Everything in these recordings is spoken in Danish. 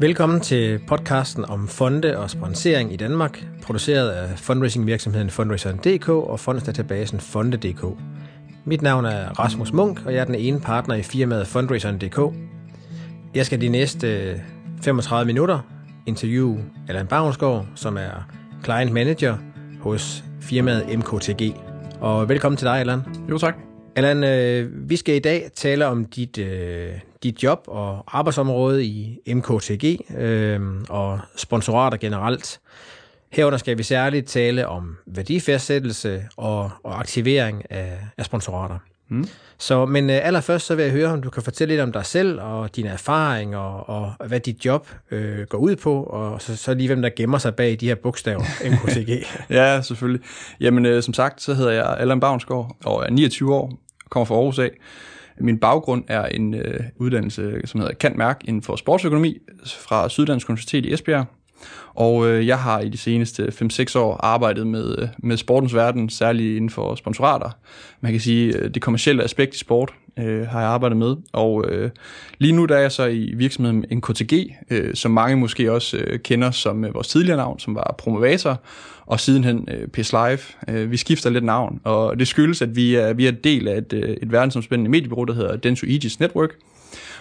Velkommen til podcasten om fonde og sponsering i Danmark, produceret af fundraising-virksomheden Fundraiseren.dk og fondsdatabasen Fonde.dk. Mit navn er Rasmus Munk, og jeg er den ene partner i firmaet Fundraiseren.dk. Jeg skal de næste 35 minutter interviewe Allan Bavnsgaard, som er client manager hos firmaet MKTG. Og velkommen til dig, Allan. Jo, tak. Allan, øh, vi skal i dag tale om dit, øh, dit job og arbejdsområde i MKTG øh, og sponsorater generelt. Herunder skal vi særligt tale om værdifærdsættelse og, og aktivering af, af sponsorater. Mm. Så, men øh, allerførst så vil jeg høre, om du kan fortælle lidt om dig selv og dine erfaringer og, og hvad dit job øh, går ud på, og så, så lige hvem der gemmer sig bag de her bogstaver, MKTG. ja, selvfølgelig. Jamen, øh, som sagt, så hedder jeg Allan Bavnsgaard og er 29 år, kommer fra Aarhus af. Min baggrund er en øh, uddannelse, som hedder Kant Mærk inden for sportsøkonomi fra Syddansk Universitet i Esbjerg. Og øh, jeg har i de seneste 5-6 år arbejdet med, øh, med sportens verden, særligt inden for sponsorater. Man kan sige, øh, det kommercielle aspekt i sport øh, har jeg arbejdet med. Og øh, lige nu der er jeg så i virksomheden NKTG, øh, som mange måske også øh, kender som øh, vores tidligere navn, som var Promovator, og sidenhen øh, PS Live. Øh, vi skifter lidt navn, og det skyldes, at vi er, vi er del af et, øh, et verdensomspændende mediebureau, der hedder Denso Aegis Network,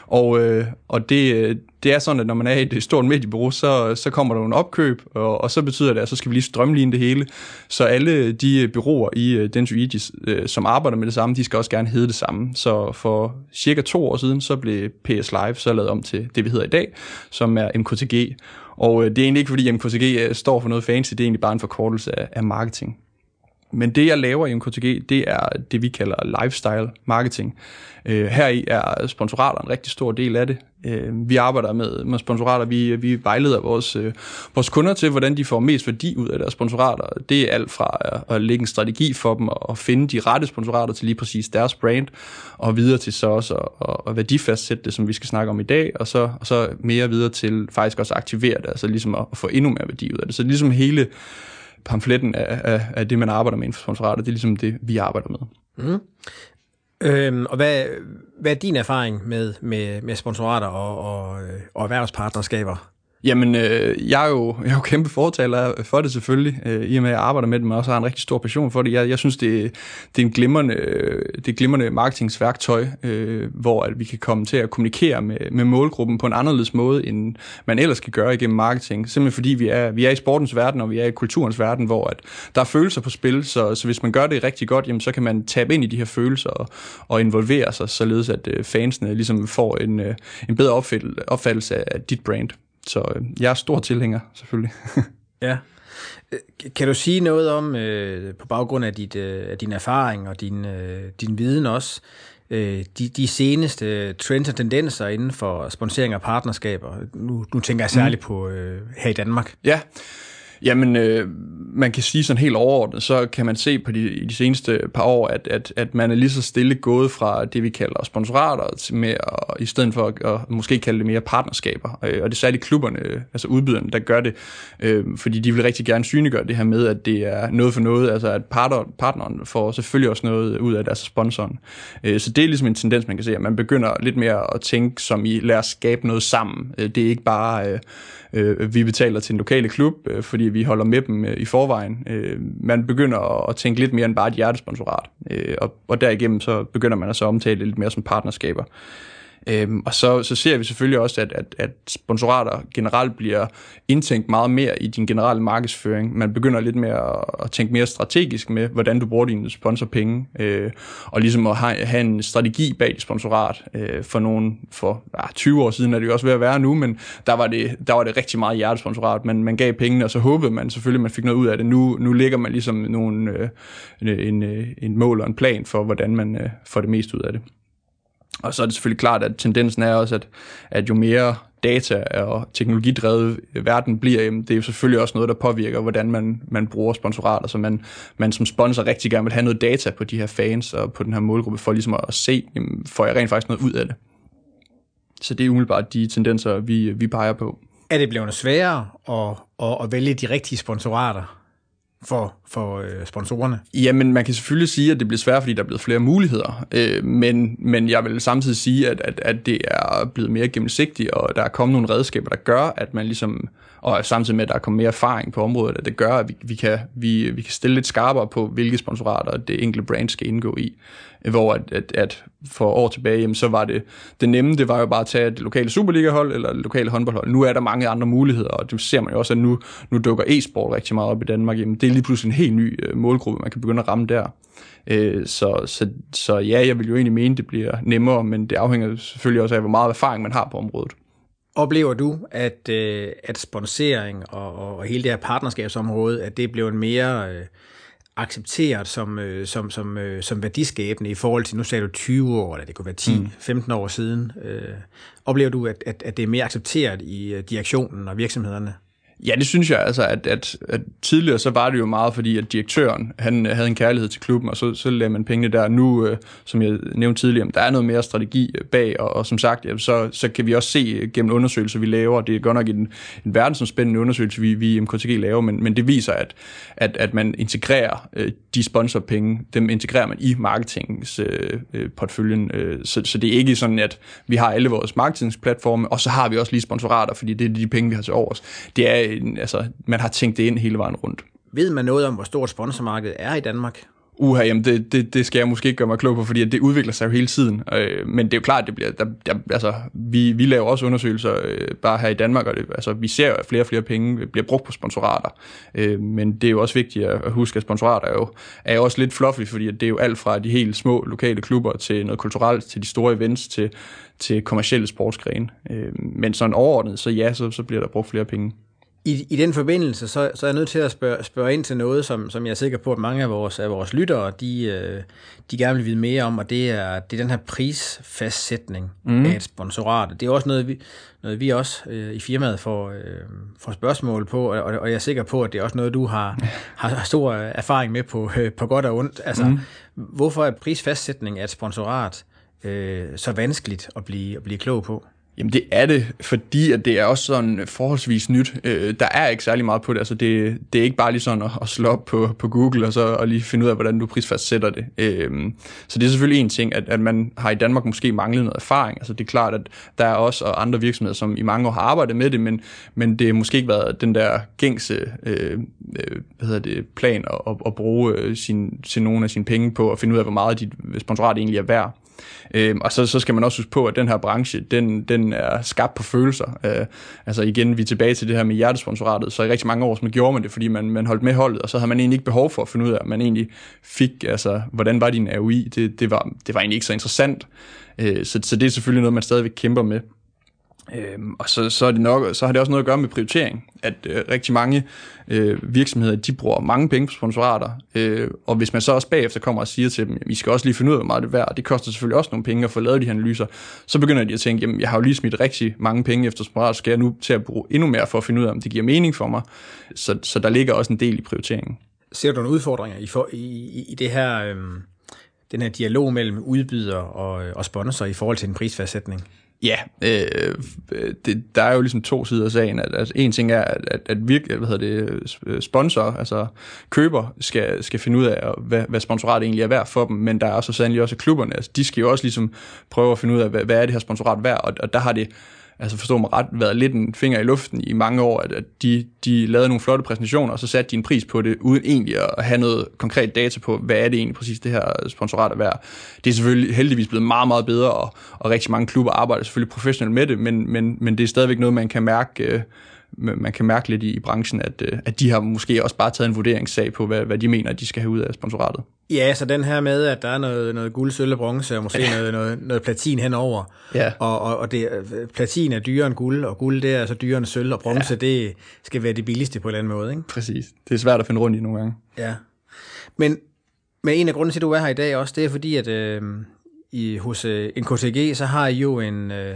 og, øh, og det, øh, det er sådan, at når man er i et stort mediebureau, så, så kommer der nogle opkøb, og, og så betyder det, at så skal vi lige strømline det hele. Så alle de øh, byråer i øh, Dentsu Aegis, øh, som arbejder med det samme, de skal også gerne hedde det samme. Så for cirka to år siden, så blev PS Live så lavet om til det, vi hedder i dag, som er MKTG. Og øh, det er egentlig ikke, fordi MKTG står for noget fancy, det er egentlig bare en forkortelse af, af marketing. Men det, jeg laver i MKTG, det er det, vi kalder lifestyle marketing. Øh, her i er sponsorater en rigtig stor del af det. Øh, vi arbejder med, med sponsorater, vi, vi vejleder vores, øh, vores kunder til, hvordan de får mest værdi ud af deres sponsorater. Det er alt fra at, at lægge en strategi for dem og finde de rette sponsorater til lige præcis deres brand, og videre til så også at, at værdifastsætte det, som vi skal snakke om i dag, og så, og så mere videre til faktisk også at aktivere det, altså ligesom at, at få endnu mere værdi ud af det. Så ligesom hele pamfletten af, af, af det, man arbejder med inden for sponsorater, det er ligesom det, vi arbejder med. Mm. Øhm, og hvad, hvad er din erfaring med, med, med sponsorater og, og, øh, og erhvervspartnerskaber? Jamen, øh, jeg, er jo, jeg er jo kæmpe fortaler for det selvfølgelig, øh, i og med at jeg arbejder med det, men også har en rigtig stor passion for det. Jeg, jeg synes, det, det er en glimrende, det er glimrende marketingsværktøj, øh, hvor at vi kan komme til at kommunikere med, med målgruppen på en anderledes måde, end man ellers kan gøre igennem marketing. Simpelthen fordi vi er, vi er i sportens verden, og vi er i kulturens verden, hvor at der er følelser på spil, så, så hvis man gør det rigtig godt, jamen, så kan man tabe ind i de her følelser og, og involvere sig, således at øh, fansene ligesom får en, øh, en bedre opfattelse af dit brand. Så øh, jeg er stor tilhænger, selvfølgelig. ja. Kan du sige noget om, øh, på baggrund af, dit, øh, af din erfaring og din, øh, din viden også, øh, de, de seneste trends og tendenser inden for sponsering og partnerskaber? Nu, nu tænker jeg særligt mm. på øh, her i Danmark. Ja, Jamen, øh, man kan sige sådan helt overordnet, så kan man se på de, i de seneste par år, at, at, at man er lige så stille gået fra det, vi kalder sponsorater, til mere, i stedet for at, at måske kalde det mere partnerskaber. Øh, og det er særligt klubberne, altså udbyderne, der gør det, øh, fordi de vil rigtig gerne synliggøre det her med, at det er noget for noget, altså at partner, partneren får selvfølgelig også noget ud af deres sponsoren. Øh, så det er ligesom en tendens, man kan se, at man begynder lidt mere at tænke som i, lad os skabe noget sammen. Øh, det er ikke bare... Øh, øh, vi betaler til en lokale klub, øh, fordi vi holder med dem øh, i forvejen. Øh, man begynder at, tænke lidt mere end bare et hjertesponsorat, øh, og, og derigennem så begynder man at så omtale det lidt mere som partnerskaber. Øhm, og så, så ser vi selvfølgelig også, at, at, at sponsorater generelt bliver indtænkt meget mere i din generelle markedsføring. Man begynder lidt mere at, at tænke mere strategisk med, hvordan du bruger dine sponsorpenge, øh, og ligesom at have, have en strategi bag dit sponsorat. Øh, for nogen, for ah, 20 år siden er det jo også ved at være nu, men der var det, der var det rigtig meget hjertesponsorat. Man, man gav pengene, og så håbede man selvfølgelig, at man fik noget ud af det. Nu, nu ligger man ligesom nogle, øh, en, en, en mål og en plan for, hvordan man øh, får det mest ud af det. Og så er det selvfølgelig klart, at tendensen er også, at, at jo mere data og teknologidrevet verden bliver, jamen, det er jo selvfølgelig også noget, der påvirker, hvordan man, man bruger sponsorater. Så man, man som sponsor rigtig gerne vil have noget data på de her fans og på den her målgruppe, for ligesom at se, jamen, får jeg rent faktisk noget ud af det. Så det er umiddelbart de tendenser, vi, vi peger på. Er det blevet sværere at, at, at vælge de rigtige sponsorater? For, for øh, sponsorerne? Jamen, man kan selvfølgelig sige, at det bliver svært, fordi der er blevet flere muligheder, øh, men, men jeg vil samtidig sige, at, at, at det er blevet mere gennemsigtigt, og der er kommet nogle redskaber, der gør, at man ligesom, og samtidig med, at der er kommet mere erfaring på området, at det gør, at vi, vi, kan, vi, vi kan stille lidt skarpere på, hvilke sponsorater det enkelte brand skal indgå i hvor at, at, at for år tilbage, jamen, så var det, det nemme, det var jo bare at tage det lokale Superliga-hold eller det lokale håndboldhold. Nu er der mange andre muligheder, og det ser man jo også, at nu, nu dukker e-sport rigtig meget op i Danmark. Jamen, det er lige pludselig en helt ny øh, målgruppe, man kan begynde at ramme der. Øh, så, så, så ja, jeg vil jo egentlig mene, det bliver nemmere, men det afhænger selvfølgelig også af, hvor meget erfaring man har på området. Oplever du, at, øh, at sponsering og, og, hele det her partnerskabsområde, at det blev en mere... Øh, accepteret som, øh, som, som, øh, som værdiskabende i forhold til, nu sagde du 20 år, eller det kunne være 10-15 mm. år siden. Øh, oplever du, at, at, at det er mere accepteret i direktionen og virksomhederne? Ja, det synes jeg altså, at, at, at tidligere så var det jo meget, fordi at direktøren han øh, havde en kærlighed til klubben, og så, så lagde man pengene der. Nu, øh, som jeg nævnte tidligere, der er noget mere strategi øh, bag, og, og som sagt, ja, så, så kan vi også se øh, gennem undersøgelser, vi laver, det er godt nok en, en verdensomspændende undersøgelse, vi, vi i MKTG laver, men, men det viser, at, at, at man integrerer øh, de sponsorpenge, dem integrerer man i marketingsportføljen, øh, øh, så, så det er ikke sådan, at vi har alle vores marketingsplatforme, og så har vi også lige sponsorater, fordi det er de penge, vi har til overs. Det er altså, man har tænkt det ind hele vejen rundt. Ved man noget om, hvor stort sponsormarkedet er i Danmark? Uha, jamen det, det, det skal jeg måske ikke gøre mig klog på, fordi det udvikler sig jo hele tiden. Øh, men det er jo klart, det bliver, der, der, altså, vi, vi laver også undersøgelser øh, bare her i Danmark, og det, altså, vi ser jo, at flere og flere penge bliver brugt på sponsorater. Øh, men det er jo også vigtigt at, huske, at sponsorater er jo, er jo også lidt fluffy, fordi det er jo alt fra de helt små lokale klubber til noget kulturelt, til de store events, til, til kommersielle sportsgrene. Øh, men sådan overordnet, så ja, så, så bliver der brugt flere penge. I, I den forbindelse, så, så er jeg nødt til at spørge, spørge ind til noget, som, som jeg er sikker på, at mange af vores, af vores lyttere, de, øh, de gerne vil vide mere om, og det er, det er den her prisfastsætning mm. af et sponsorat. Det er også noget, vi, noget, vi også øh, i firmaet får, øh, får spørgsmål på, og, og jeg er sikker på, at det er også noget, du har, har stor erfaring med på, øh, på godt og ondt. Altså, mm. hvorfor er prisfastsætning af et sponsorat øh, så vanskeligt at blive, at blive klog på? Jamen det er det, fordi at det er også sådan forholdsvis nyt. Øh, der er ikke særlig meget på det. Altså det, det er ikke bare lige sådan at, at slå op på, på Google og så og lige finde ud af, hvordan du prisfastsætter det. Øh, så det er selvfølgelig en ting, at, at man har i Danmark måske manglet noget erfaring. Altså det er klart, at der er også og andre virksomheder, som i mange år har arbejdet med det, men, men det har måske ikke været den der gængse øh, øh hvad hedder det, plan at, at bruge øh, sin, sin nogle af sine penge på at finde ud af, hvor meget dit sponsorat egentlig er værd. Øh, og så, så skal man også huske på, at den her branche, den, den er skabt på følelser. Øh, altså igen, vi er tilbage til det her med hjertesponsoratet, så i rigtig mange år, så gjorde man det, fordi man, man holdt med holdet, og så havde man egentlig ikke behov for at finde ud af, at man egentlig fik, altså, hvordan var din AOI? Det, det, var, det var egentlig ikke så interessant. Øh, så, så det er selvfølgelig noget, man stadigvæk kæmper med. Øhm, og så, så, er det nok, så har det også noget at gøre med prioritering, at øh, rigtig mange øh, virksomheder, de bruger mange penge på sponsorater, øh, og hvis man så også bagefter kommer og siger til dem, vi skal også lige finde ud af, hvor meget det er værd, og det koster selvfølgelig også nogle penge at få lavet de her analyser, så begynder de at tænke, jamen jeg har jo lige smidt rigtig mange penge efter sponsorater, skal jeg nu til at bruge endnu mere for at finde ud af, om det giver mening for mig, så, så der ligger også en del i prioriteringen. Ser du nogle udfordringer i, for, i, i det her, øh, den her dialog mellem udbyder og, øh, og sponsor i forhold til en prisfastsætning? Ja, øh, øh, det, der er jo ligesom to sider af sagen. At, altså, en ting er, at, at, at virke, hvad hedder det, øh, sponsor, altså køber, skal, skal finde ud af, hvad, hvad sponsorat egentlig er værd for dem, men der er så sandelig også klubberne. Altså, de skal jo også ligesom prøve at finde ud af, hvad, hvad er det her sponsorat værd, og, og der har det altså forstå mig ret, været lidt en finger i luften i mange år, at, at de, de lavede nogle flotte præsentationer, og så satte de en pris på det, uden egentlig at have noget konkret data på, hvad er det egentlig præcis det her sponsorat er værd. Det er selvfølgelig heldigvis blevet meget, meget bedre, og, og rigtig mange klubber arbejder selvfølgelig professionelt med det, men, men, men det er stadigvæk noget, man kan mærke, øh, man kan mærke lidt i, i branchen, at, øh, at de har måske også bare taget en vurderingssag på, hvad, hvad de mener, at de skal have ud af sponsoratet. Ja, så den her med, at der er noget, noget guld, sølv og bronze, og måske ja. noget, noget, noget platin henover. Ja. Og, og, og det, platin er dyrere end guld, og guld det er altså dyrere end sølv, og bronze ja. det skal være det billigste på en eller anden måde. Ikke? Præcis. Det er svært at finde rundt i nogle gange. Ja. Men, men en af grunden til, at du er her i dag også, det er fordi, at øh, i, hos øh, NKTG, så har I jo en, øh,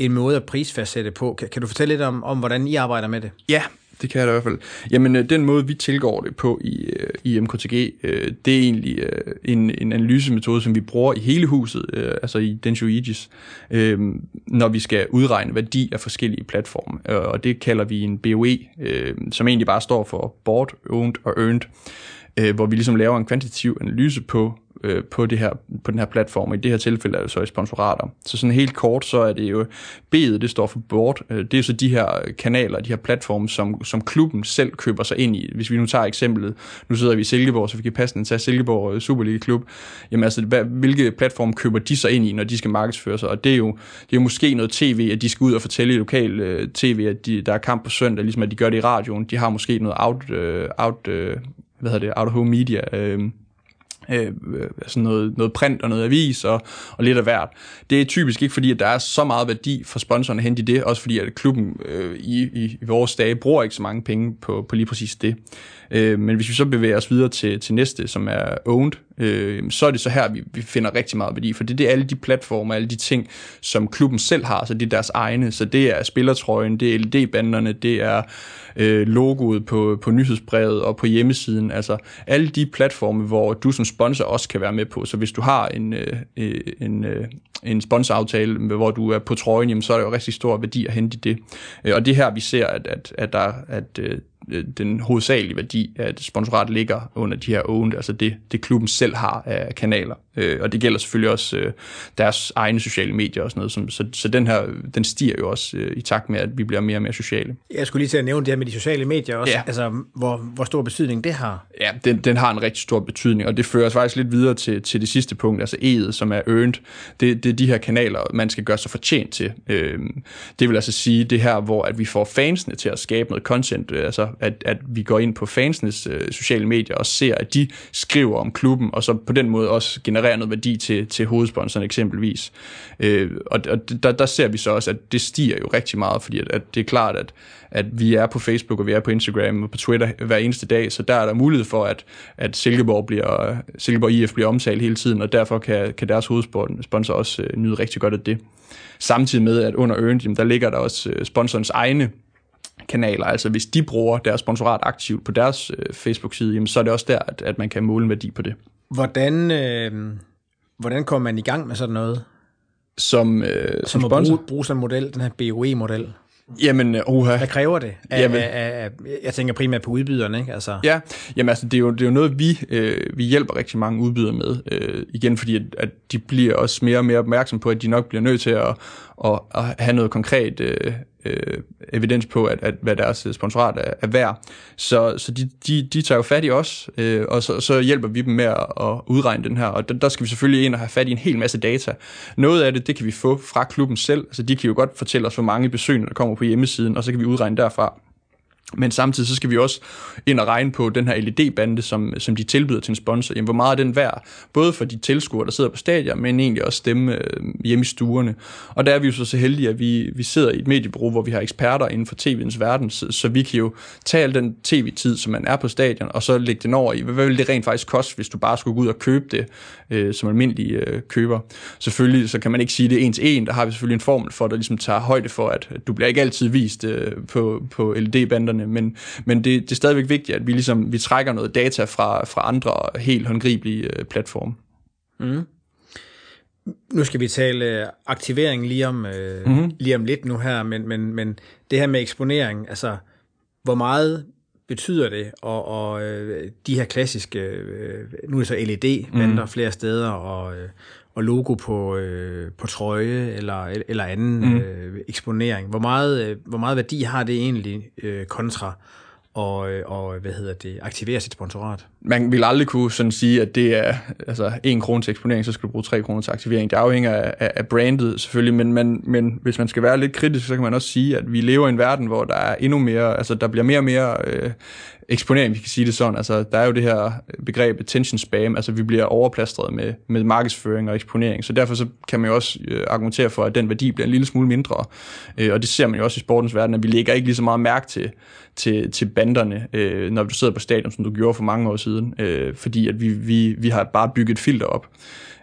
en måde at prisfastsætte på. Kan, kan du fortælle lidt om, om, hvordan I arbejder med det? Ja, det kan jeg da i hvert fald. Jamen, øh, den måde, vi tilgår det på i, øh, i MKTG, øh, det er egentlig øh, en, en analysemetode, som vi bruger i hele huset, altså i Densho Aegis, når vi skal udregne værdi af forskellige platforme. Og det kalder vi en BOE, som egentlig bare står for Bought, Owned og Earned, hvor vi ligesom laver en kvantitativ analyse på, øh, på, det her, på den her platform. I det her tilfælde er det så i sponsorater. Så sådan helt kort, så er det jo B'et, det står for board. Øh, det er så de her kanaler, de her platforme, som, som klubben selv køber sig ind i. Hvis vi nu tager eksemplet, nu sidder vi i Silkeborg, så vi kan passe den til Silkeborg øh, Superliga Klub. Jamen altså, hvad, hvilke platform køber de sig ind i, når de skal markedsføre sig? Og det er jo, det er jo måske noget tv, at de skal ud og fortælle i lokal øh, tv, at de, der er kamp på søndag, ligesom at de gør det i radioen. De har måske noget out, øh, out øh, hvad hedder det, out of home media, øh, øh, altså noget, noget print og noget avis og, og lidt af hvert. Det er typisk ikke fordi, at der er så meget værdi for sponsoren at hente i det, også fordi at klubben øh, i, i, i vores dage bruger ikke så mange penge på, på lige præcis det. Øh, men hvis vi så bevæger os videre til, til næste, som er owned, øh, så er det så her, vi, vi finder rigtig meget værdi, for det, det er alle de platformer, alle de ting, som klubben selv har, så det er deres egne, så det er spillertrøjen, det er LED-banderne, det er øh, logoet på, på nyhedsbrevet og på hjemmesiden, altså alle de platforme, hvor du som sponsor også kan være med på, så hvis du har en, øh, øh en, øh, en sponsoraftale, hvor du er på trøjen, jamen, så er der jo rigtig stor værdi at hente i det. Øh, og det her, vi ser, at, at, at, der, at Øh, den hovedsagelige værdi af et sponsorat ligger under de her owned, altså det, det klubben selv har af kanaler. Øh, og det gælder selvfølgelig også øh, deres egne sociale medier og sådan noget. Som, så, så den her, den stiger jo også øh, i takt med, at vi bliver mere og mere sociale. Jeg skulle lige til at nævne det her med de sociale medier også. Ja. Altså, hvor, hvor stor betydning det har. Ja, den, den har en rigtig stor betydning, og det fører os faktisk lidt videre til, til det sidste punkt, altså E'et, som er earned. Det, det er de her kanaler, man skal gøre sig fortjent til. Øh, det vil altså sige det her, hvor at vi får fansene til at skabe noget content, øh, altså at, at vi går ind på fansenes øh, sociale medier og ser, at de skriver om klubben, og så på den måde også genererer noget værdi til, til hovedsponsoren eksempelvis. Øh, og og der, der ser vi så også, at det stiger jo rigtig meget, fordi at, at det er klart, at, at vi er på Facebook, og vi er på Instagram og på Twitter hver eneste dag, så der er der mulighed for, at, at Silkeborg, bliver, Silkeborg IF bliver omtalt hele tiden, og derfor kan, kan deres hovedsponsor også øh, nyde rigtig godt af det. Samtidig med, at under Earned, der ligger der også øh, sponsorens egne kanaler. Altså hvis de bruger deres sponsorat aktivt på deres øh, Facebook-side, jamen, så er det også der, at, at man kan måle en værdi på det. Hvordan, øh, hvordan kommer man i gang med sådan noget? Som, øh, som, som sponsor? Bruge, bruge sådan en model, den her BOE-model? Jamen, uha. Hvad kræver det? Af, jamen, af, af, jeg tænker primært på udbyderne, ikke? Altså. Ja, jamen altså, det er jo, det er jo noget, vi, øh, vi hjælper rigtig mange udbydere med. Øh, igen, fordi at, at de bliver også mere og mere opmærksom på, at de nok bliver nødt til at, at, at have noget konkret øh, øh, evidens på, at, at hvad deres øh, sponsorat er, er værd. Så, så de, de, de tager jo fat i os, øh, og så, så hjælper vi dem med at, at udregne den her. Og der, der skal vi selvfølgelig ind og have fat i en hel masse data. Noget af det, det kan vi få fra klubben selv. Altså de kan jo godt fortælle os, hvor mange besøgende der kommer på hjemmesiden, og så kan vi udregne derfra. Men samtidig så skal vi også ind og regne på den her LED-bande, som, som de tilbyder til en sponsor. Jamen, hvor meget er den værd? Både for de tilskuere, der sidder på stadion, men egentlig også dem øh, hjemme i stuerne. Og der er vi jo så, så heldige, at vi, vi sidder i et mediebureau, hvor vi har eksperter inden for tv'ens verden, så, så vi kan jo tage al den tv-tid, som man er på stadion, og så lægge den over i, hvad vil det rent faktisk koste, hvis du bare skulle gå ud og købe det øh, som almindelig øh, køber. Selvfølgelig så kan man ikke sige det en til en, der har vi selvfølgelig en formel for, der ligesom tager højde for, at du bliver ikke altid vist øh, på, på LED-banderne dataene, men, men det, det er stadigvæk vigtigt, at vi ligesom vi trækker noget data fra, fra andre helt håndgribelige øh, platforme. Mm. Nu skal vi tale øh, aktivering lige om, øh, mm-hmm. lige om lidt nu her, men, men, men det her med eksponering, altså hvor meget betyder det, og, og øh, de her klassiske, øh, nu er det så LED-bander mm. flere steder, og, øh, og logo på, øh, på trøje eller, eller anden mm. øh, eksponering. Hvor meget, øh, hvor meget værdi har det egentlig øh, kontra og, øh, og hvad hedder det, aktivere sit sponsorat? Man vil aldrig kunne sådan sige, at det er altså, en krone til eksponering, så skal du bruge tre kroner til aktivering. Det afhænger af, af, brandet selvfølgelig, men, man, men hvis man skal være lidt kritisk, så kan man også sige, at vi lever i en verden, hvor der er endnu mere, altså der bliver mere og mere øh, eksponering, vi kan sige det sådan. Altså, der er jo det her begreb attention spam, altså vi bliver overplastret med, med markedsføring og eksponering, så derfor så kan man jo også øh, argumentere for, at den værdi bliver en lille smule mindre, øh, og det ser man jo også i sportens verden, at vi lægger ikke lige så meget mærke til, til, til banderne, øh, når du sidder på stadion, som du gjorde for mange år siden, øh, fordi at vi, vi, vi har bare bygget et filter op.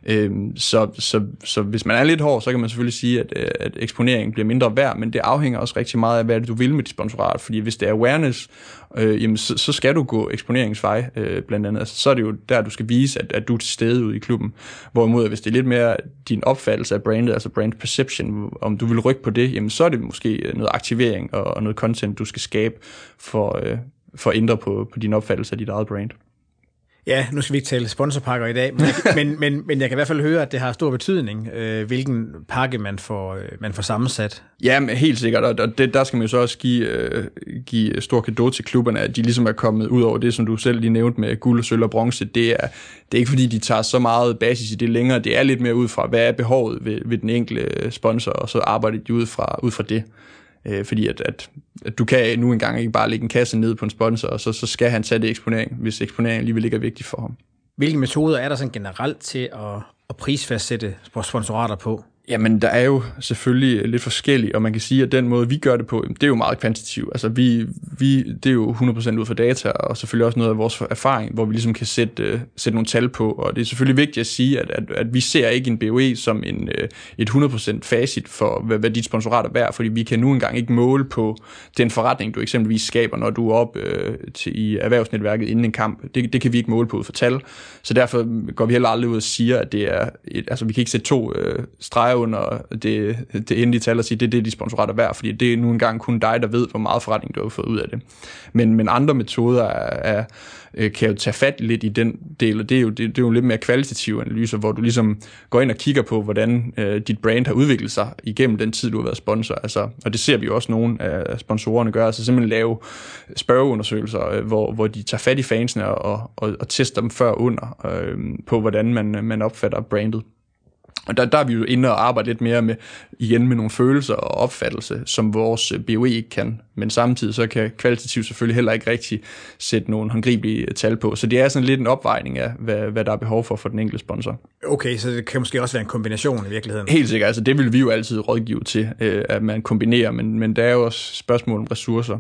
Øhm, så, så, så hvis man er lidt hård, så kan man selvfølgelig sige, at, øh, at eksponeringen bliver mindre værd, men det afhænger også rigtig meget af, hvad det, du vil med dit sponsorat, fordi hvis det er awareness, øh, jamen, så, så skal du gå eksponeringsvej, øh, blandt andet. Altså, så er det jo der, du skal vise, at, at du er til stede ude i klubben. Hvorimod, hvis det er lidt mere din opfattelse af brandet, altså brand perception, om du vil rykke på det, jamen, så er det måske øh, noget aktivering og, og noget content, du skal skabe for, øh, for at ændre på, på din opfattelse af dit eget brand. Ja, nu skal vi ikke tale sponsorpakker i dag, men, men, men, men jeg kan i hvert fald høre, at det har stor betydning, øh, hvilken pakke man får, øh, man får sammensat. Ja, men helt sikkert, og det, der skal man jo så også give, øh, give stor kado til klubberne, at de ligesom er kommet ud over det, som du selv lige nævnte med guld, sølv og bronze. Det er, det er ikke fordi, de tager så meget basis i det længere, det er lidt mere ud fra, hvad er behovet ved, ved den enkelte sponsor, og så arbejder de ud fra, ud fra det. Øh, fordi at, at, at du kan nu engang ikke bare lægge en kasse ned på en sponsor, og så, så skal han tage det eksponering, hvis eksponering alligevel ikke er vigtig for ham. Hvilke metoder er der sådan generelt til at, at prisfastsætte sponsorater på? Jamen, der er jo selvfølgelig lidt forskellige, og man kan sige, at den måde, vi gør det på, det er jo meget kvantitativt. Altså, vi, vi, det er jo 100% ud fra data, og selvfølgelig også noget af vores erfaring, hvor vi ligesom kan sætte, uh, sætte nogle tal på. Og det er selvfølgelig vigtigt at sige, at, at, at vi ser ikke en BOE som en, uh, et 100% facit for, hvad, hvad dit sponsorat er værd, fordi vi kan nu engang ikke måle på den forretning, du eksempelvis skaber, når du er op uh, til, i erhvervsnetværket inden en kamp. Det, det kan vi ikke måle på ud fra tal. Så derfor går vi heller aldrig ud og siger, at det er... Et, altså, vi kan ikke sætte to uh, streger under det, det endelige tal og sige, det er det, de sponsorater er værd, fordi det er nu engang kun dig, der ved, hvor meget forretning du har fået ud af det. Men, men andre metoder er, er, øh, kan jo tage fat lidt i den del, og det er jo, det, det er jo lidt mere kvalitative analyser, hvor du ligesom går ind og kigger på, hvordan øh, dit brand har udviklet sig igennem den tid, du har været sponsor. Altså, og det ser vi jo også nogle af sponsorerne gøre, altså simpelthen lave spørgeundersøgelser, øh, hvor, hvor de tager fat i fansene og, og, og tester dem før og under øh, på, hvordan man, man opfatter brandet. Og der, der er vi jo inde og arbejde lidt mere med, igen med nogle følelser og opfattelse, som vores BOE ikke kan. Men samtidig så kan kvalitativt selvfølgelig heller ikke rigtig sætte nogle håndgribelige tal på. Så det er sådan lidt en opvejning af, hvad, hvad der er behov for for den enkelte sponsor. Okay, så det kan måske også være en kombination i virkeligheden? Helt sikkert. Altså det vil vi jo altid rådgive til, øh, at man kombinerer, men, men der er jo også spørgsmål om ressourcer.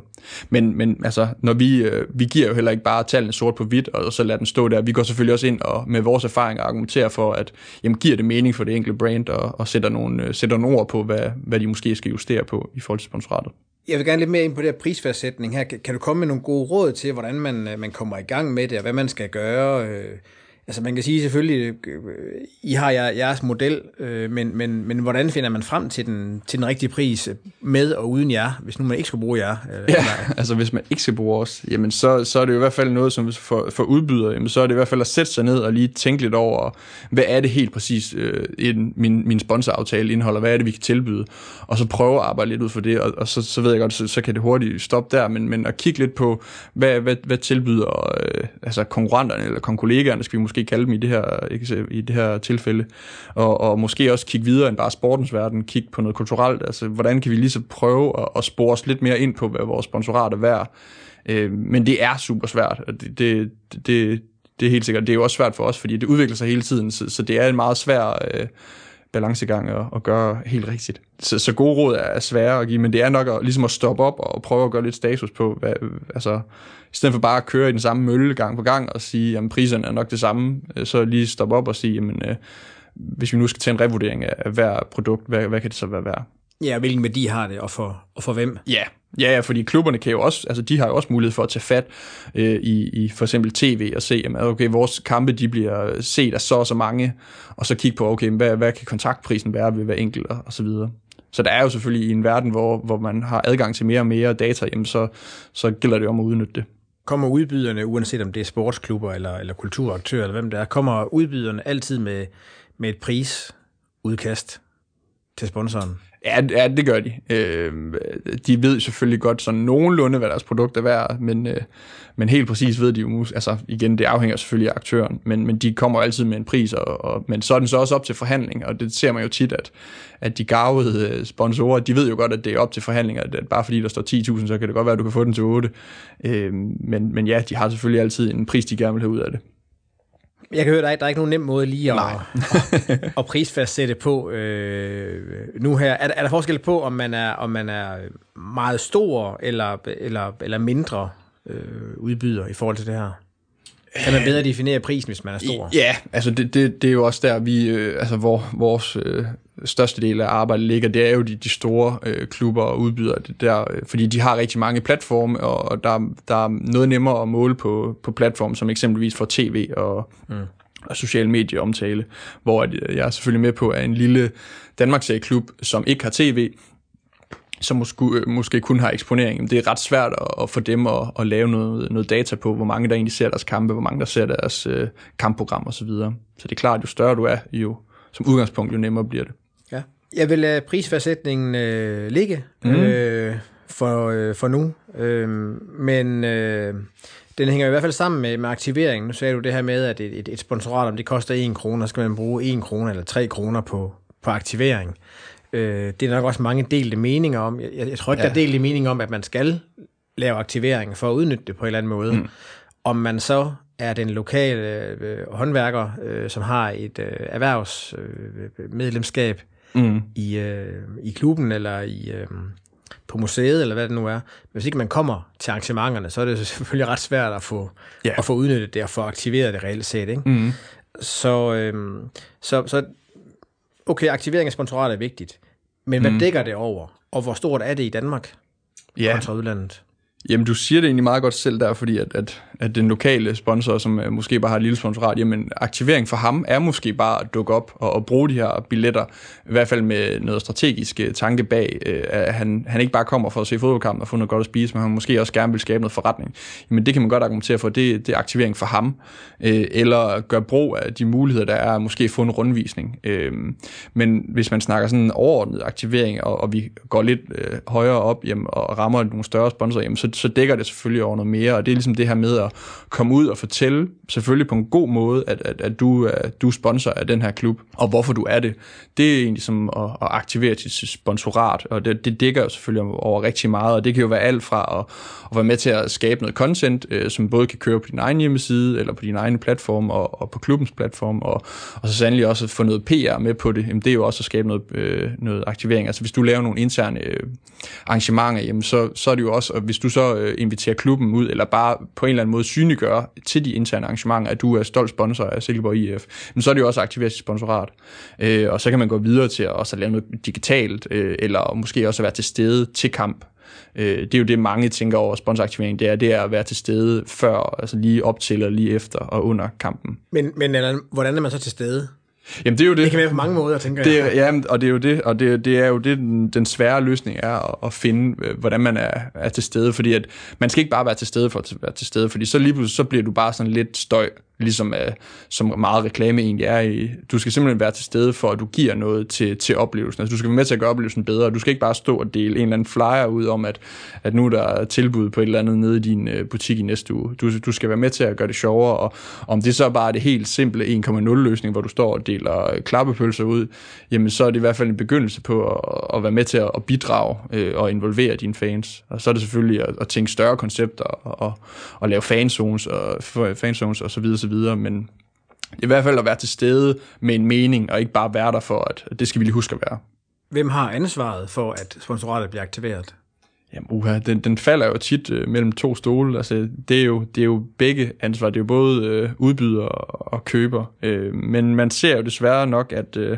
Men, men altså, når vi, øh, vi giver jo heller ikke bare tallene sort på hvidt, og så lader den stå der. Vi går selvfølgelig også ind og med vores erfaring argumenterer for, at jamen, giver det mening for det enkelte brand, og, og sætter, nogle, sætter nogle ord på, hvad, hvad de måske skal justere på i forhold til sponsoratet. Jeg vil gerne lidt mere ind på det her prisfærdsætning her. Kan du komme med nogle gode råd til, hvordan man, øh, man kommer i gang med det, og hvad man skal gøre? Øh, Altså man kan sige selvfølgelig, øh, I har jeres model, øh, men, men, men hvordan finder man frem til den, til den rigtige pris med og uden jer, hvis nu man ikke skal bruge jer? Ja, altså hvis man ikke skal bruge os, jamen så, så er det jo i hvert fald noget, som for, for udbyder, jamen så er det i hvert fald at sætte sig ned og lige tænke lidt over, hvad er det helt præcis, øh, min, min sponsoraftale indeholder, hvad er det, vi kan tilbyde, og så prøve at arbejde lidt ud for det, og, og så, så ved jeg godt, så, så kan det hurtigt stoppe der, men, men at kigge lidt på, hvad, hvad, hvad tilbyder øh, altså konkurrenterne eller konkollegaerne, skal vi måske kalde dem i det her, ikke, i det her tilfælde, og, og måske også kigge videre end bare sportens verden, kigge på noget kulturelt, altså hvordan kan vi lige så prøve at, at spore os lidt mere ind på, hvad vores sponsorat er værd, øh, men det er super svært, og det, det, det, det er helt sikkert, det er jo også svært for os, fordi det udvikler sig hele tiden, så, så det er en meget svær øh, balancegang og, og gøre helt rigtigt. Så, så gode råd er svære at give, men det er nok at, ligesom at stoppe op og prøve at gøre lidt status på, hvad, altså, i stedet for bare at køre i den samme mølle gang på gang og sige, at priserne er nok det samme, øh, så lige stoppe op og sige, jamen, øh, hvis vi nu skal tage en revurdering af hver produkt, hvad, hvad kan det så være værd? Ja, hvilken værdi har det, og for, og for hvem? Ja, Ja, ja, fordi klubberne kan jo også, altså de har jo også mulighed for at tage fat øh, i, i for eksempel tv og se, jamen, okay, vores kampe de bliver set af så og så mange, og så kigge på, okay, hvad, hvad kan kontaktprisen være ved hver enkelt og, og så videre. Så der er jo selvfølgelig i en verden, hvor, hvor man har adgang til mere og mere data, jamen så, så gælder det om at udnytte det. Kommer udbyderne, uanset om det er sportsklubber eller, eller kulturaktører eller hvem det er, kommer udbyderne altid med, med et prisudkast til sponsoren? Ja, ja, det gør de. Øh, de ved selvfølgelig godt sådan nogenlunde, hvad deres produkt er værd, men, øh, men helt præcis ved de jo, altså igen, det afhænger selvfølgelig af aktøren, men, men de kommer altid med en pris, og, og, men så er den så også op til forhandling, og det ser man jo tit, at, at de gavede øh, sponsorer, de ved jo godt, at det er op til forhandlinger, at bare fordi der står 10.000, så kan det godt være, at du kan få den til 8. Øh, men, men ja, de har selvfølgelig altid en pris, de gerne vil have ud af det. Jeg kan høre, der er, der er ikke nogen nem måde lige at, at, at prisfastsætte på øh, nu her. Er, er der forskel på, om man er, om man er meget stor eller, eller, eller mindre øh, udbyder i forhold til det her? Kan man bedre definere prisen, hvis man er stor? Ja, altså det, det, det er jo også der, vi, øh, altså hvor vores øh, største del af arbejdet ligger, det er jo de, de store øh, klubber og udbydere, det der, øh, fordi de har rigtig mange platforme, og der, der er noget nemmere at måle på, på platforme, som eksempelvis for tv og, mm. og sociale medier omtale, hvor at, øh, jeg er selvfølgelig med på, at en lille Danmarks klub, som ikke har tv, som måske, øh, måske kun har eksponering. Det er ret svært at, at få dem at, at lave noget, noget data på, hvor mange der egentlig ser deres kampe, hvor mange der ser deres øh, kampprogram osv. Så, videre. så det er klart, jo større du er, jo som udgangspunkt, jo nemmere bliver det. Jeg vil lade prisfærdsætningen øh, ligge mm. øh, for, øh, for nu, øh, men øh, den hænger i hvert fald sammen med, med aktiveringen. Nu sagde du det her med, at et, et, et sponsorat, om det koster 1 kroner, skal man bruge 1 kroner eller 3 kroner på, på aktivering. Øh, det er nok også mange delte meninger om. Jeg, jeg tror ikke, ja. der er delte meninger om, at man skal lave aktivering for at udnytte det på en eller anden måde. Mm. Om man så er den lokale øh, håndværker, øh, som har et øh, erhvervsmedlemskab øh, mm. i, øh, i klubben eller i, øh, på museet, eller hvad det nu er. Men hvis ikke man kommer til arrangementerne, så er det selvfølgelig ret svært at få, yeah. at få udnyttet det og få aktiveret det reelt set. Ikke? Mm. Så, øh, så, så okay, aktivering af sponsorater er vigtigt, men hvad mm. dækker det over? Og hvor stort er det i Danmark ja. kontra udlandet? Jamen, du siger det egentlig meget godt selv der, fordi at, at, at den lokale sponsor, som øh, måske bare har et lille sponsorat, jamen aktivering for ham er måske bare at dukke op og, og bruge de her billetter, i hvert fald med noget strategisk øh, tanke bag, øh, at han, han ikke bare kommer for at se fodboldkampen og få noget godt at spise, men han måske også gerne vil skabe noget forretning. Jamen, det kan man godt argumentere for, det, det er aktivering for ham, eller gøre brug af de muligheder, der er, måske få en rundvisning. Men hvis man snakker sådan en overordnet aktivering, og, og vi går lidt højere op jamen, og rammer nogle større sponsorer, jamen, så så dækker det selvfølgelig over noget mere, og det er ligesom det her med at komme ud og fortælle, selvfølgelig på en god måde, at, at, at du, er, du er sponsor af den her klub, og hvorfor du er det. Det er egentlig som at, at aktivere dit sponsorat, og det, det dækker jo selvfølgelig over rigtig meget, og det kan jo være alt fra at, at være med til at skabe noget content, øh, som både kan køre på din egen hjemmeside, eller på din egen platform, og, og på klubbens platform, og, og så sandelig også at få noget PR med på det. Jamen, det er jo også at skabe noget, øh, noget aktivering. Altså hvis du laver nogle interne øh, arrangementer, jamen, så, så er det jo også, og hvis du så øh, inviterer klubben ud, eller bare på en eller anden måde synliggøre til de interne arrangementer, at du er stolt sponsor af Silkeborg IF, men så er det jo også aktiveret aktivere sit sponsorat. Øh, og så kan man gå videre til at også at lave noget digitalt, øh, eller måske også at være til stede til kamp. Øh, det er jo det, mange tænker over sponsoraktivering, det er, det er at være til stede før, altså lige op til og lige efter og under kampen. Men, men hvordan er man så til stede? Jamen det er jo det. Det kan være på mange måder, tænker det, jeg. Ja, og det er jo det, og det, det er jo det, den, den svære løsning er at, at finde, øh, hvordan man er, er til stede, fordi at man skal ikke bare være til stede for at være til stede, fordi så lige pludselig så bliver du bare sådan lidt støj ligesom uh, som meget reklame egentlig er i. Du skal simpelthen være til stede for, at du giver noget til, til oplevelsen. Altså, du skal være med til at gøre oplevelsen bedre. Du skal ikke bare stå og dele en eller anden flyer ud om, at, at nu der er tilbud på et eller andet nede i din uh, butik i næste uge. Du, du skal være med til at gøre det sjovere, og om det så bare er det helt simple 1,0 løsning, hvor du står og deler øh, klappepølser ud, jamen så er det i hvert fald en begyndelse på at, at være med til at, bidrage uh, og involvere dine fans. Og så er det selvfølgelig at, at tænke større koncepter og, og, og lave fanzones og, fanzones og så videre, videre, men i hvert fald at være til stede med en mening, og ikke bare være der for, at det skal vi lige huske at være. Hvem har ansvaret for, at sponsoratet bliver aktiveret? Jamen uha, den, den falder jo tit øh, mellem to stole. Altså, det, er jo, det er jo begge ansvar. Det er jo både øh, udbyder og, og køber. Øh, men man ser jo desværre nok, at, øh,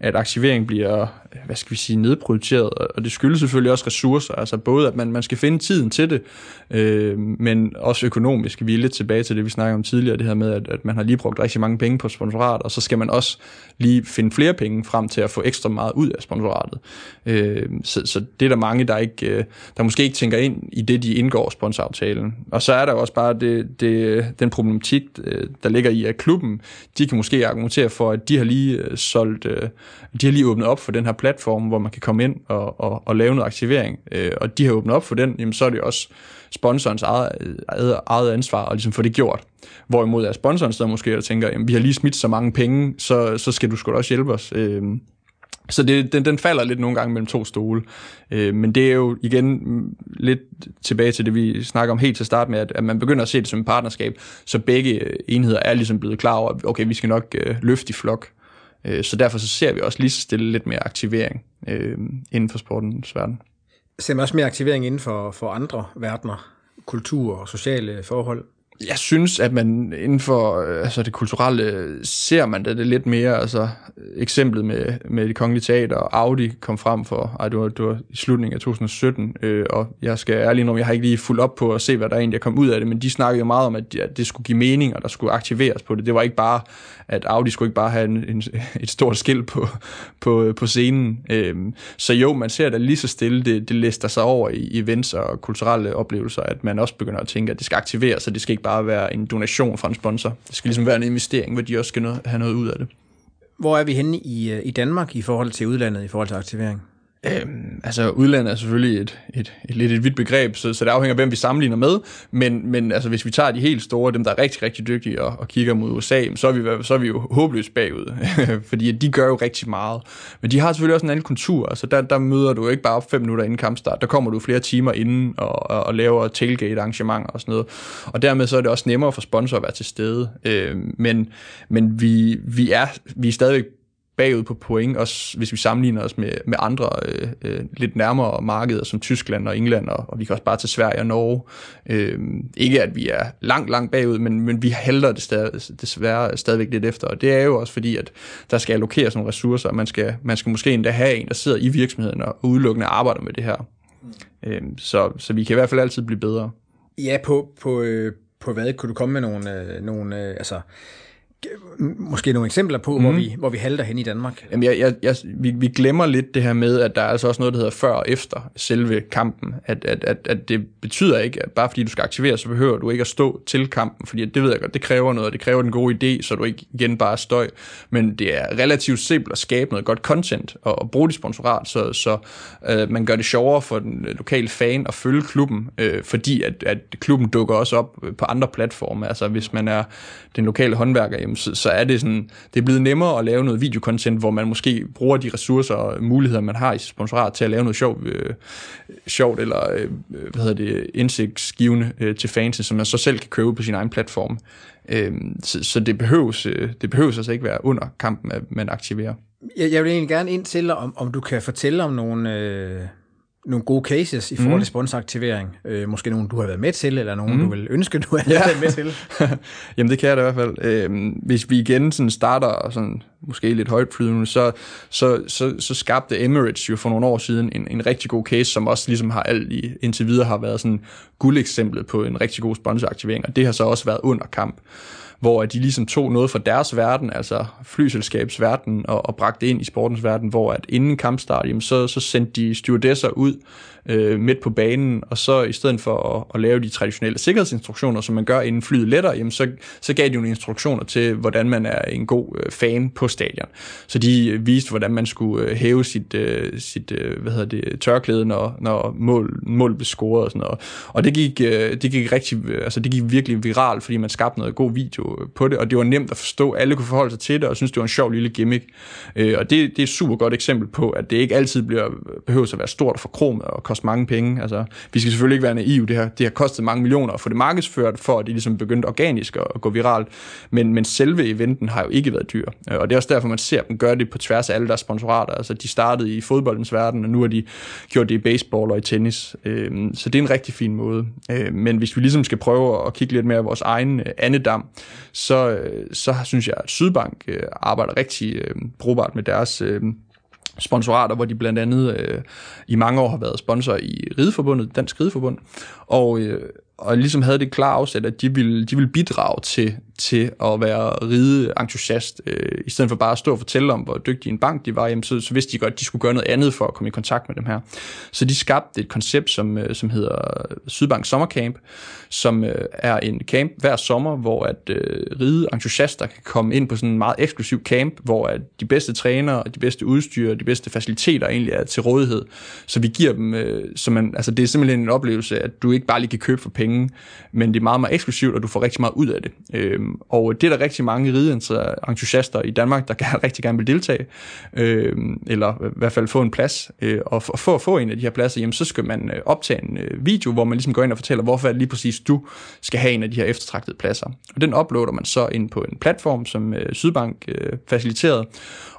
at aktivering bliver, Øh, hvad skal vi sige, nedprioriteret, og det skyldes selvfølgelig også ressourcer, altså både at man, man skal finde tiden til det, øh, men også økonomisk. Vi er lidt tilbage til det, vi snakkede om tidligere, det her med, at, at man har lige brugt rigtig mange penge på sponsorat, og så skal man også lige finde flere penge frem til at få ekstra meget ud af sponsoratet. Øh, så, så det er der mange, der, ikke, øh, der måske ikke tænker ind i det, de indgår sponsoraftalen. Og så er der også bare det, det, den problematik, øh, der ligger i, at klubben, de kan måske argumentere for, at de har lige solgt de har lige åbnet op for den her platform, hvor man kan komme ind og, og, og lave noget aktivering, øh, og de har åbnet op for den, jamen så er det også sponsorens eget, eget, eget ansvar at ligesom få det gjort. Hvorimod er sponsoren stadig måske der tænker, jamen vi har lige smidt så mange penge, så, så skal du sgu da også hjælpe os. Øh, så det, den, den falder lidt nogle gange mellem to stole. Øh, men det er jo igen lidt tilbage til det, vi snakker om helt til start med, at, at man begynder at se det som et partnerskab, så begge enheder er ligesom blevet klar over, at okay, vi skal nok øh, løfte i flok. Øh, så derfor så ser vi også lige så stille lidt mere aktivering øh, inden for sportens verden. Ser man også mere aktivering inden for, for andre verdener, kultur og sociale forhold? Jeg synes, at man inden for øh, altså det kulturelle ser man da det lidt mere. Altså eksemplet med, med det kongelige teater og Audi kom frem for, ej, det var, det var i slutningen af 2017, øh, og jeg skal ærligt indrømme, jeg har ikke lige fulgt op på at se, hvad der egentlig kom ud af det, men de snakkede jo meget om, at, at det skulle give mening, og der skulle aktiveres på det. Det var ikke bare, at Audi skulle ikke bare have en, en, et stort skilt på, på, på scenen. Øh, så jo, man ser da lige så stille, det, det lister sig over i events og kulturelle oplevelser, at man også begynder at tænke, at det skal aktiveres, så det skal ikke bare være en donation fra en sponsor. Det skal ligesom være en investering, hvor de også skal have noget ud af det. Hvor er vi henne i, øh, i Danmark i forhold til udlandet, i forhold til aktivering? Øhm, altså udlandet er selvfølgelig et, et, et lidt et vidt begreb, så, så det afhænger af, hvem vi sammenligner med, men, men altså, hvis vi tager de helt store, dem der er rigtig, rigtig dygtige og, og kigger mod USA, så er vi, så er vi jo håbløst bagud, fordi de gør jo rigtig meget. Men de har selvfølgelig også en anden kultur, altså der, der møder du ikke bare op fem minutter inden kampstart, der kommer du flere timer inden og, og, og laver tailgate arrangementer og sådan noget, og dermed så er det også nemmere for sponsorer at være til stede, øhm, men, men vi, vi, er, vi er stadigvæk bagud på point, også hvis vi sammenligner os med, med andre øh, øh, lidt nærmere markeder som Tyskland og England, og, og vi kan også bare til Sverige og Norge. Øh, ikke at vi er langt, langt bagud, men, men vi halter det stadig, desværre stadigvæk lidt efter, og det er jo også fordi, at der skal allokeres nogle ressourcer, og man skal, man skal måske endda have en, der sidder i virksomheden og udelukkende arbejder med det her. Mm. Øh, så, så vi kan i hvert fald altid blive bedre. Ja, på, på, øh, på hvad? Kunne du komme med nogle, øh, nogle øh, altså måske nogle eksempler på, mm. hvor, mhm. vi, hvor vi halter hen i Danmark? Jamen, jeg, jeg, jeg, vi, vi glemmer lidt det her med, at der er altså også noget, der hedder før og efter selve kampen. At, at, at, at det betyder ikke, at bare fordi du skal aktivere, så behøver du ikke at stå til kampen, fordi det ved jeg godt, det kræver noget, det kræver en god idé, så du ikke igen bare støj. Men det er relativt simpelt at skabe noget godt content og, og bruge det sponsorat, så, så øh, man gør det sjovere for den lokale fan at følge klubben, øh, fordi at, at klubben dukker også op på andre platforme. Altså hvis man er den lokale håndværker, så, så er det sådan, det er blevet nemmere at lave noget videokontent, hvor man måske bruger de ressourcer og muligheder, man har i sponsorat til at lave noget sjovt, øh, sjovt eller øh, hvad hedder det, indsigtsgivende øh, til fansen, som man så selv kan købe på sin egen platform. Øh, så, så det behøves, øh, det behøves altså ikke være under kampen, at man aktiverer. Jeg, jeg vil egentlig gerne ind til, om, om du kan fortælle om nogle... Øh nogle gode cases i forhold mm. til sponsoraktivering. Øh, måske nogle, du har været med til, eller nogle, mm. du vil ønske, du har ja. været med til. Jamen det kan jeg da i hvert fald. Øh, hvis vi igen sådan starter sådan, måske lidt højt flydende, så, så, så, så skabte Emirates jo for nogle år siden en, en rigtig god case, som også ligesom har alt i, indtil videre har været sådan guldeksemplet på en rigtig god sponsoraktivering, og det har så også været under kamp hvor de ligesom tog noget fra deres verden, altså flyselskabsverden, og, og bragte ind i sportens verden, hvor at inden kampstart, jamen, så, så sendte de stewardesser ud øh, midt på banen, og så i stedet for at, at lave de traditionelle sikkerhedsinstruktioner, som man gør inden flyet letter, jamen, så, så gav de nogle instruktioner til, hvordan man er en god øh, fan på stadion. Så de øh, viste, hvordan man skulle øh, hæve sit, øh, sit øh, hvad hedder det, tørklæde, når, når mål, mål blev scoret og sådan noget. Og det gik, øh, det gik rigtig, øh, altså det gik virkelig viralt, fordi man skabte noget god video øh, på det, og det var nemt at forstå. Alle kunne forholde sig til det, og synes det var en sjov lille gimmick. Øh, og det, det er et super godt eksempel på, at det ikke altid bliver, behøver at være stort og forkromet og koste mange penge. Altså, vi skal selvfølgelig ikke være naive. Det har, det har kostet mange millioner at få det markedsført, for at det ligesom begyndte organisk at, at gå viralt. Men, men selve eventen har jo ikke været dyr. Øh, og det er også derfor, man ser dem gøre det på tværs af alle deres sponsorater. Altså, de startede i fodboldens verden, og nu har de gjort det i baseball og i tennis. Øh, så det er en rigtig fin måde. Øh, men hvis vi ligesom skal prøve at kigge lidt mere af vores egen andedam, så, så synes jeg, at Sydbank arbejder rigtig brugbart med deres sponsorater, hvor de blandt andet øh, i mange år har været sponsor i Rideforbundet, Dansk Rideforbund, og, øh, og ligesom havde det klare afsæt, at de ville, de ville bidrage til til at være ride entusiast. Øh, I stedet for bare at stå og fortælle om, hvor dygtig en bank de var, jamen, så, så vidste de godt, at de skulle gøre noget andet for at komme i kontakt med dem her. Så de skabte et koncept, som, øh, som hedder Sydbank Sommercamp, som øh, er en camp hver sommer, hvor at øh, ride entusiaster kan komme ind på sådan en meget eksklusiv camp, hvor at de bedste trænere, de bedste udstyr, de bedste faciliteter egentlig er til rådighed. Så vi giver dem, øh, så man, altså det er simpelthen en oplevelse, at du ikke bare lige kan købe for penge, men det er meget, meget eksklusivt, og du får rigtig meget ud af det. Øh, Øhm, og det er der rigtig mange rideentusiaster i Danmark, der gerne, rigtig gerne vil deltage, øh, eller i hvert fald få en plads. Øh, og for at få en af de her pladser, jamen, så skal man øh, optage en øh, video, hvor man ligesom går ind og fortæller, hvorfor lige præcis du skal have en af de her eftertragtede pladser. Og den uploader man så ind på en platform, som øh, Sydbank øh, faciliterede,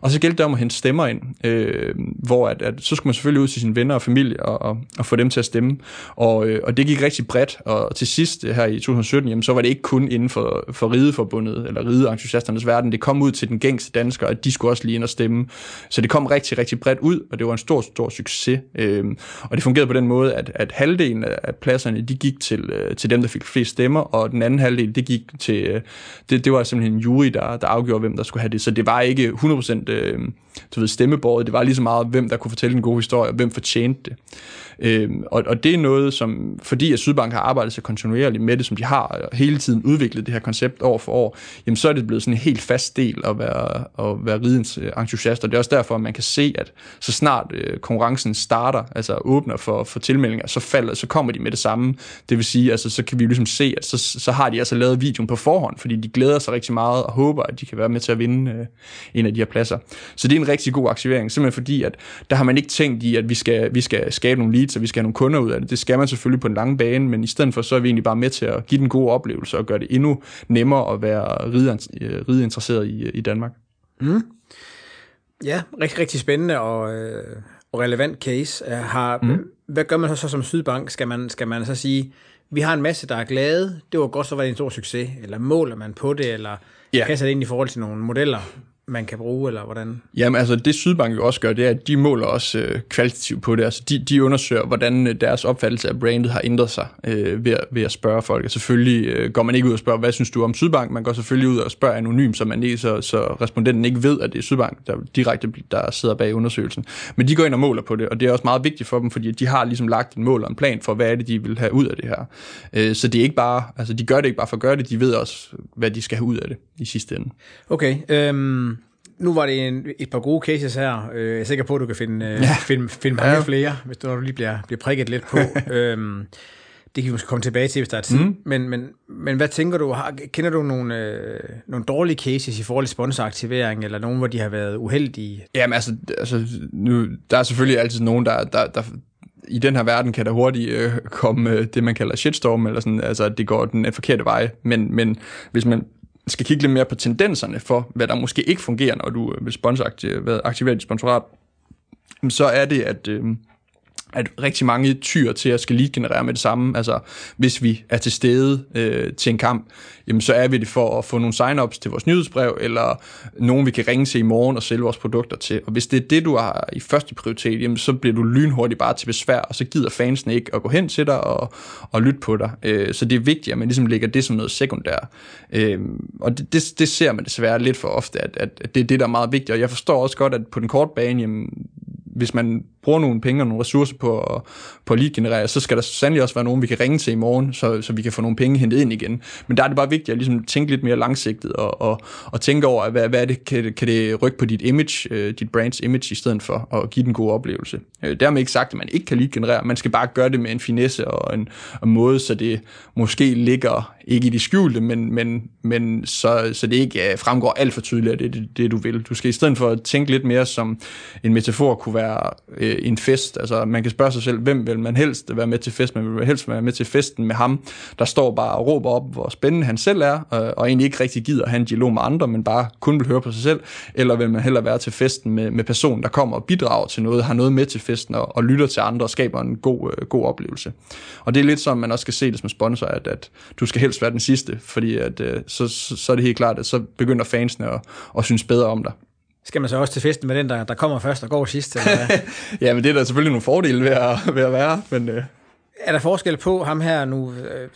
og så gælder det om at hente stemmer ind, øh, hvor at, at, så skulle man selvfølgelig ud til sine venner og familie og, og, og få dem til at stemme. Og, øh, og det gik rigtig bredt, og, og til sidst øh, her i 2017, jamen, så var det ikke kun inden for, for rideforbundet, eller rideentusiasternes verden, det kom ud til den gængse dansker, at de skulle også lige ind og stemme. Så det kom rigtig, rigtig bredt ud, og det var en stor, stor succes. Øhm, og det fungerede på den måde, at, at halvdelen af pladserne, de gik til, øh, til dem, der fik flest stemmer, og den anden halvdel, det gik til, øh, det, det var simpelthen en jury, der, der afgjorde, hvem der skulle have det. Så det var ikke 100% øh, du ved, stemmebordet, det var lige så meget, hvem der kunne fortælle en god historie, og hvem fortjente det. Øh, og, og det er noget, som, fordi at Sydbank har arbejdet så kontinuerligt med det, som de har, og hele tiden udviklet det her koncept år for år, jamen så er det blevet sådan en helt fast del at være, at være ridens øh, entusiast, og det er også derfor, at man kan se, at så snart øh, konkurrencen starter, altså åbner for, for tilmeldinger, så falder, så kommer de med det samme. Det vil sige, altså så kan vi ligesom se, at så, så har de altså lavet videoen på forhånd, fordi de glæder sig rigtig meget og håber, at de kan være med til at vinde øh, en af de her pladser. Så det er en rigtig god aktivering, simpelthen fordi, at der har man ikke tænkt i, at vi skal, vi skal skabe nogle leads, og vi skal have nogle kunder ud af det. Det skal man selvfølgelig på den lange bane, men i stedet for, så er vi egentlig bare med til at give den gode oplevelse og gøre det endnu nemmere at være rideinteresseret i, i Danmark. Mm. Ja, rigtig, rigtig spændende og, øh, og relevant case. Har, mm. Hvad gør man så som Sydbank? Skal man, skal man så sige, vi har en masse, der er glade, det var godt, så var det en stor succes, eller måler man på det, eller ja. passer det ind i forhold til nogle modeller? Man kan bruge, eller hvordan? Jamen altså, det Sydbank jo også gør, det er, at de måler også øh, kvalitativt på det. Altså, de, de undersøger, hvordan øh, deres opfattelse af brandet har ændret sig øh, ved, ved at spørge folk. Og selvfølgelig øh, går man ikke ud og spørger, hvad synes du om Sydbank? Man går selvfølgelig ud og spørger anonym, så, man ikke, så, så respondenten ikke ved, at det er Sydbank, der direkte der sidder bag undersøgelsen. Men de går ind og måler på det, og det er også meget vigtigt for dem, fordi de har ligesom lagt en mål og en plan for, hvad er det, de vil have ud af det her. Øh, så det er ikke bare, altså de gør det ikke bare for at gøre det, de ved også, hvad de skal have ud af det i sidste ende. Okay, øhm, nu var det en, et par gode cases her. Øh, jeg er sikker på, at du kan finde, øh, ja. finde, finde mange ja. flere, hvis du, du lige bliver, bliver prikket lidt på. øhm, det kan vi måske komme tilbage til, hvis der er tid. Mm. Men, men, men hvad tænker du? Har, kender du nogle, øh, nogle dårlige cases i forhold til sponsoraktivering, eller nogen, hvor de har været uheldige? Jamen altså, altså nu, der er selvfølgelig altid nogen, der, der, der, i den her verden kan der hurtigt øh, komme øh, det, man kalder shitstorm, eller sådan, altså at det går den forkerte vej. Men, men hvis man skal kigge lidt mere på tendenserne for, hvad der måske ikke fungerer, når du øh, vil aktivere dit sponsorat, så er det, at, øh, at rigtig mange tyr til at skal lead generere med det samme. Altså, hvis vi er til stede øh, til en kamp, jamen, så er vi det for at få nogle sign-ups til vores nyhedsbrev, eller nogen, vi kan ringe til i morgen og sælge vores produkter til. Og hvis det er det, du har i første prioritet, jamen, så bliver du lynhurtigt bare til besvær, og så gider fansene ikke at gå hen til dig og, og lytte på dig. Øh, så det er vigtigt, at man ligesom lægger det som noget sekundært. Øh, og det, det, det ser man desværre lidt for ofte, at, at det er det, der er meget vigtigt. Og jeg forstår også godt, at på den korte bane, jamen, hvis man bruger nogle penge og nogle ressourcer på at, på at lead-generere, så skal der sandelig også være nogen, vi kan ringe til i morgen, så, så vi kan få nogle penge hentet ind igen. Men der er det bare vigtigt at ligesom tænke lidt mere langsigtet og, og, og tænke over, hvad, hvad er det, kan, kan det rykke på dit image, øh, dit brands image, i stedet for at give den gode oplevelse. Øh, dermed ikke sagt, at man ikke kan lead-generere, man skal bare gøre det med en finesse og en, en måde, så det måske ligger ikke i det skjulte, men, men, men så, så det ikke øh, fremgår alt for tydeligt, at det er det, det, du vil. Du skal i stedet for at tænke lidt mere som en metafor kunne være Øh, en fest. Altså man kan spørge sig selv, hvem vil man helst være med til fest? Man vil helst være med til festen med ham, der står bare og råber op, hvor spændende han selv er, og, og egentlig ikke rigtig gider at have en dialog med andre, men bare kun vil høre på sig selv. Eller vil man hellere være til festen med, med personen, der kommer og bidrager til noget, har noget med til festen og, og lytter til andre og skaber en god, øh, god oplevelse. Og det er lidt som man også skal se det som sponsor, at, at du skal helst være den sidste, fordi at, øh, så, så, så er det helt klart, at så begynder fansene at, at synes bedre om dig. Skal man så også til festen med den, der, der kommer først og går sidst? Eller ja, men det er der selvfølgelig nogle fordele ved at, ved at være. Men, øh. Er der forskel på ham her nu, øh,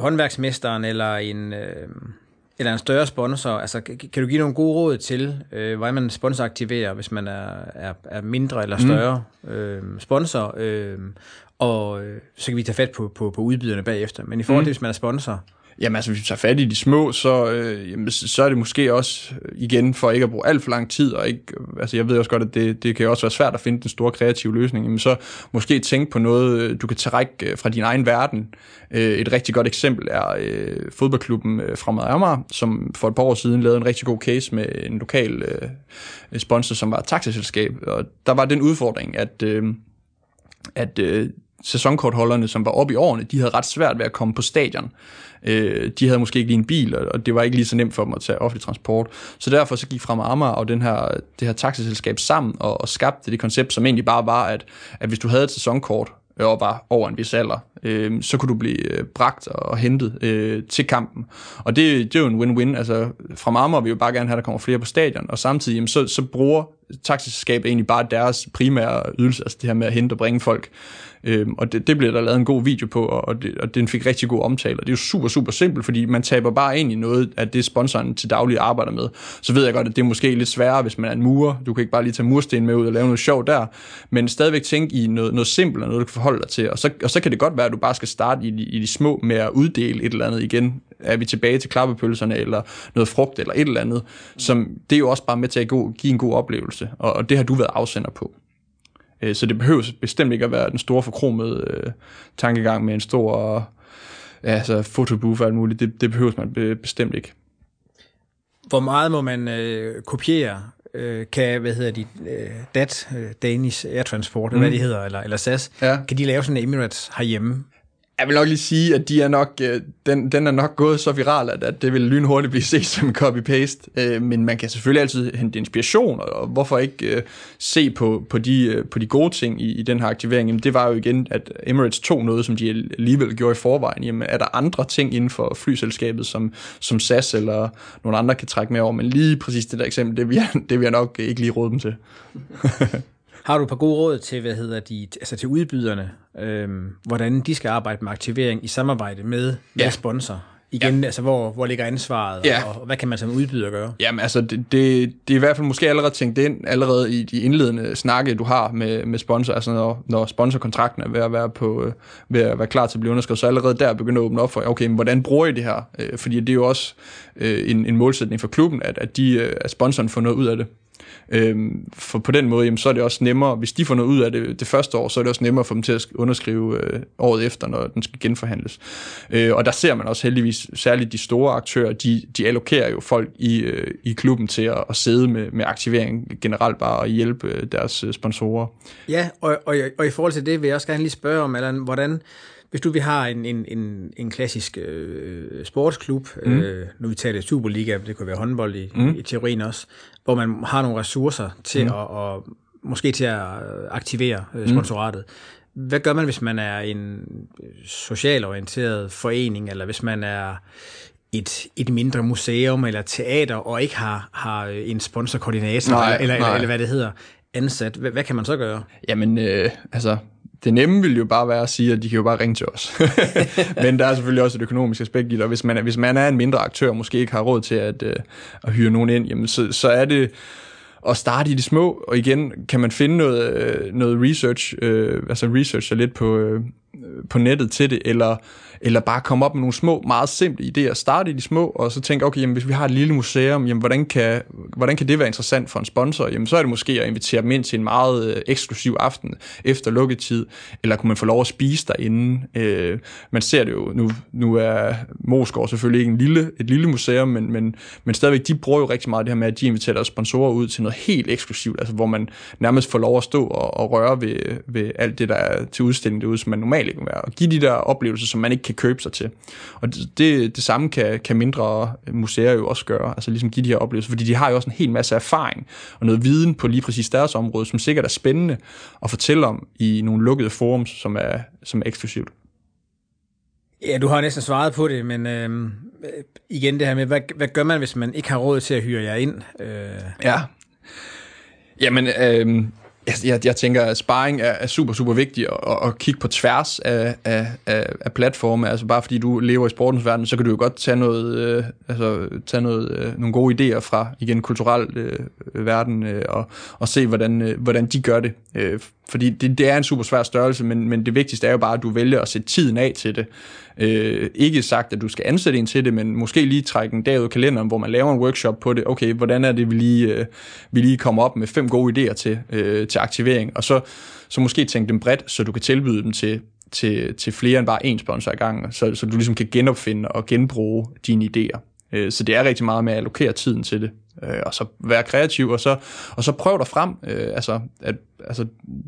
håndværksmesteren eller en, øh, eller en større sponsor? Altså, kan du give nogle gode råd til, øh, hvordan man sponsoraktiverer, hvis man er, er, er mindre eller større mm. øh, sponsor? Øh, og øh, så kan vi tage fat på, på, på udbyderne bagefter. Men i forhold til, mm. hvis man er sponsor, Jamen altså, hvis vi tager fat i de små, så, øh, jamen, så er det måske også, øh, igen, for ikke at bruge alt for lang tid, og ikke, øh, altså jeg ved også godt, at det, det kan også være svært at finde den store kreative løsning, men så måske tænke på noget, øh, du kan trække fra din egen verden. Et rigtig godt eksempel er øh, fodboldklubben Fremad Amager, som for et par år siden lavede en rigtig god case med en lokal øh, sponsor, som var et taxiselskab, og der var den udfordring, at, øh, at øh, sæsonkortholderne, som var oppe i årene, de havde ret svært ved at komme på stadion. Øh, de havde måske ikke lige en bil, og det var ikke lige så nemt for dem at tage offentlig transport. Så derfor så gik Frem Amager og den her, det her taxiselskab sammen og, og skabte det koncept, som egentlig bare var, at, at hvis du havde et sæsonkort, øh, og var over en vis alder, øh, så kunne du blive øh, bragt og hentet øh, til kampen. Og det, det er jo en win-win. Altså, fra Marmor vil vi jo bare gerne have, at der kommer flere på stadion, og samtidig jamen, så, så bruger taxiselskabet egentlig bare deres primære ydelse, altså det her med at hente og bringe folk. Øhm, og det, det blev der lavet en god video på, og, det, og den fik rigtig god omtale. Og det er jo super, super simpelt, fordi man taber bare ind i noget af det, sponsoren til daglig arbejder med. Så ved jeg godt, at det er måske lidt sværere, hvis man er en murer. Du kan ikke bare lige tage mursten med ud og lave noget sjov der, men stadigvæk tænke i noget, noget simpelt og noget, du kan forholde dig til. Og så, og så kan det godt være, at du bare skal starte i de, i de små med at uddele et eller andet igen. Er vi tilbage til klappepølserne, eller noget frugt, eller et eller andet. Som, det er jo også bare med til at give en god oplevelse, og, og det har du været afsender på. Øh, så det behøver bestemt ikke at være den store forkromede øh, tankegang med en stor ja, altså fotobooth og alt muligt. Det, det behøver man bestemt ikke. Hvor meget må man øh, kopiere? Øh, kan, hvad hedder de, øh, DAT, øh, Danish Air Transport, mm. hvad de hedder, eller, eller SAS, ja. kan de lave sådan en Emirates herhjemme? Jeg vil nok lige sige, at de er nok, øh, den, den er nok gået så viral, at, at det vil lynhurtigt blive set som copy-paste. Øh, men man kan selvfølgelig altid hente inspiration, og hvorfor ikke øh, se på, på, de, øh, på de gode ting i, i den her aktivering? Jamen, det var jo igen, at Emirates tog noget, som de alligevel gjorde i forvejen. Jamen, er der andre ting inden for flyselskabet, som, som SAS eller nogle andre kan trække med over? Men lige præcis det der eksempel, det vil jeg, det vil jeg nok ikke lige råde dem til. Har du et par gode råd til, hvad hedder de, altså til udbyderne, øhm, hvordan de skal arbejde med aktivering i samarbejde med, ja. med sponsor? Igen, ja. altså hvor, hvor ligger ansvaret, ja. og, og hvad kan man som udbyder gøre? Jamen altså, det, det, det er i hvert fald måske allerede tænkt ind, allerede i de indledende snakke, du har med, med sponsor, altså når, når sponsorkontrakten er ved at være, på, øh, ved at være klar til at blive underskrevet, så allerede der begynder at åbne op for, okay, men hvordan bruger I det her? Øh, fordi det er jo også øh, en, en målsætning for klubben, at, at, de, at sponsoren får noget ud af det. Øhm, for på den måde, jamen, så er det også nemmere, hvis de får noget ud af det det første år, så er det også nemmere for dem til at underskrive øh, året efter, når den skal genforhandles. Øh, og der ser man også heldigvis, særligt de store aktører, de, de allokerer jo folk i, øh, i klubben til at, at sidde med, med aktivering generelt bare og hjælpe øh, deres øh, sponsorer. Ja, og, og, og i forhold til det vil jeg også gerne lige spørge om, Allan, hvordan hvis du vi har en, en, en, en klassisk øh, sportsklub, mm. øh, nu vi taler Superliga, det kunne være håndbold i, mm. i teorien også, hvor man har nogle ressourcer til mm. at, og måske til at aktivere øh, sponsoratet. Mm. Hvad gør man, hvis man er en socialorienteret forening, eller hvis man er et, et mindre museum eller teater, og ikke har, har en sponsorkoordinator, nej, eller, nej. Eller, eller hvad det hedder, ansat? Hvad, hvad kan man så gøre? Jamen, øh, altså, det nemme vil jo bare være at sige, at de kan jo bare ringe til os. Men der er selvfølgelig også et økonomisk aspekt i det, og hvis man, hvis man er en mindre aktør, og måske ikke har råd til at, øh, at hyre nogen ind, jamen så, så er det at starte i det små, og igen kan man finde noget, øh, noget research, øh, altså research lidt på, øh, på nettet til det, eller eller bare komme op med nogle små, meget simple idéer. Starte i de små, og så tænke, okay, jamen, hvis vi har et lille museum, jamen, hvordan, kan, hvordan kan det være interessant for en sponsor? Jamen, så er det måske at invitere dem ind til en meget øh, eksklusiv aften efter lukketid, eller kunne man få lov at spise derinde? Øh, man ser det jo, nu, nu er Moskov selvfølgelig ikke en lille, et lille museum, men, men, men stadigvæk, de bruger jo rigtig meget det her med, at de inviterer deres sponsorer ud til noget helt eksklusivt, altså hvor man nærmest får lov at stå og, og røre ved, ved alt det, der er til udstilling derude, som man normalt ikke vil være, og give de der oplevelser, som man ikke kan kan købe sig til. Og det, det, det samme kan, kan mindre museer jo også gøre, altså ligesom give de her oplevelser, fordi de har jo også en hel masse erfaring og noget viden på lige præcis deres område, som sikkert er spændende at fortælle om i nogle lukkede forums, som er, som er eksklusivt. Ja, du har næsten svaret på det, men øh, igen det her med, hvad, hvad gør man, hvis man ikke har råd til at hyre jer ind? Øh. Ja, jamen øh, jeg, jeg, jeg tænker, at sparring er, er super, super vigtigt at, at kigge på tværs af, af, af, af platforme. Altså bare fordi du lever i sportens verden, så kan du jo godt tage, noget, øh, altså, tage noget, øh, nogle gode idéer fra igen kulturel øh, verden øh, og, og se, hvordan, øh, hvordan de gør det. Øh, fordi det, det er en super svær størrelse, men, men det vigtigste er jo bare, at du vælger at sætte tiden af til det. Øh, ikke sagt, at du skal ansætte en til det, men måske lige trække en dag ud af kalenderen, hvor man laver en workshop på det. Okay, hvordan er det, vi lige, øh, vi lige kommer op med fem gode idéer til, øh, til aktivering, og så, så måske tænke dem bredt, så du kan tilbyde dem til, til, til flere end bare én sponsor ad gangen, så, så du ligesom kan genopfinde og genbruge dine idéer. Øh, så det er rigtig meget med at allokere tiden til det, øh, og så være kreativ, og så, og så prøv dig frem. Øh, altså, at altså,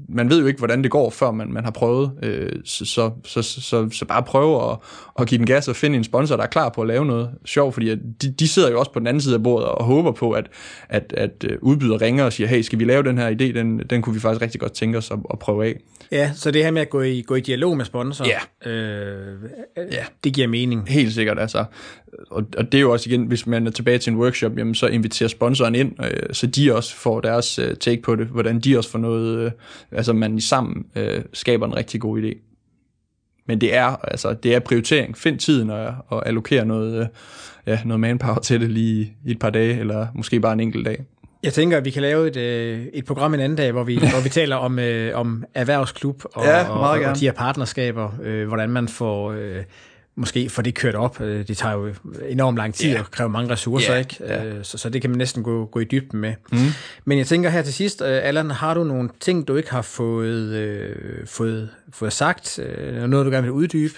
man ved jo ikke, hvordan det går, før man, man har prøvet. Øh, så, så, så, så, så bare prøve at, at give den gas og finde en sponsor, der er klar på at lave noget sjovt, fordi de, de sidder jo også på den anden side af bordet og håber på, at, at, at øh, udbyder ringer og siger, hey, skal vi lave den her idé? Den, den kunne vi faktisk rigtig godt tænke os at, at prøve af. Ja, så det her med at gå i, gå i dialog med sponsor, ja. Øh, ja. det giver mening. Helt sikkert, altså. Og, og det er jo også igen, hvis man er tilbage til en workshop, jamen, så inviterer sponsoren ind, øh, så de også får deres øh, take på det, hvordan de også får noget, øh, altså man sammen øh, skaber en rigtig god idé. Men det er, altså, det er prioritering. Find tiden og, og allokere noget, øh, ja, noget manpower til det lige i et par dage, eller måske bare en enkelt dag. Jeg tænker, at vi kan lave et, øh, et program en anden dag, hvor vi, hvor vi taler om, øh, om erhvervsklub og, ja, og, og de her partnerskaber, øh, hvordan man får... Øh, måske få det kørt op. Øh, det tager jo enormt lang tid yeah. og kræver mange ressourcer, yeah. ikke? Yeah. Så, så det kan man næsten gå, gå i dybden med. Mm. Men jeg tænker her til sidst, øh, Allan, har du nogle ting, du ikke har fået, øh, fået, fået sagt? Øh, noget, du gerne vil uddybe?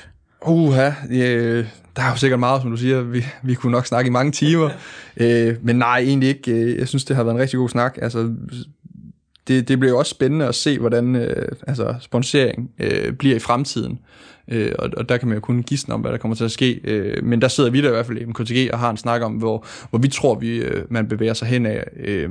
Uha, øh, der er jo sikkert meget, som du siger. Vi, vi kunne nok snakke i mange timer. øh, men nej, egentlig ikke. Jeg synes, det har været en rigtig god snak. Altså, det, det bliver jo også spændende at se, hvordan øh, altså, sponsering øh, bliver i fremtiden. Øh, og, og der kan man jo kun gisne om, hvad der kommer til at ske. Øh, men der sidder vi der i hvert fald i MKTG og har en snak om, hvor, hvor vi tror, vi øh, man bevæger sig hen af. Øh,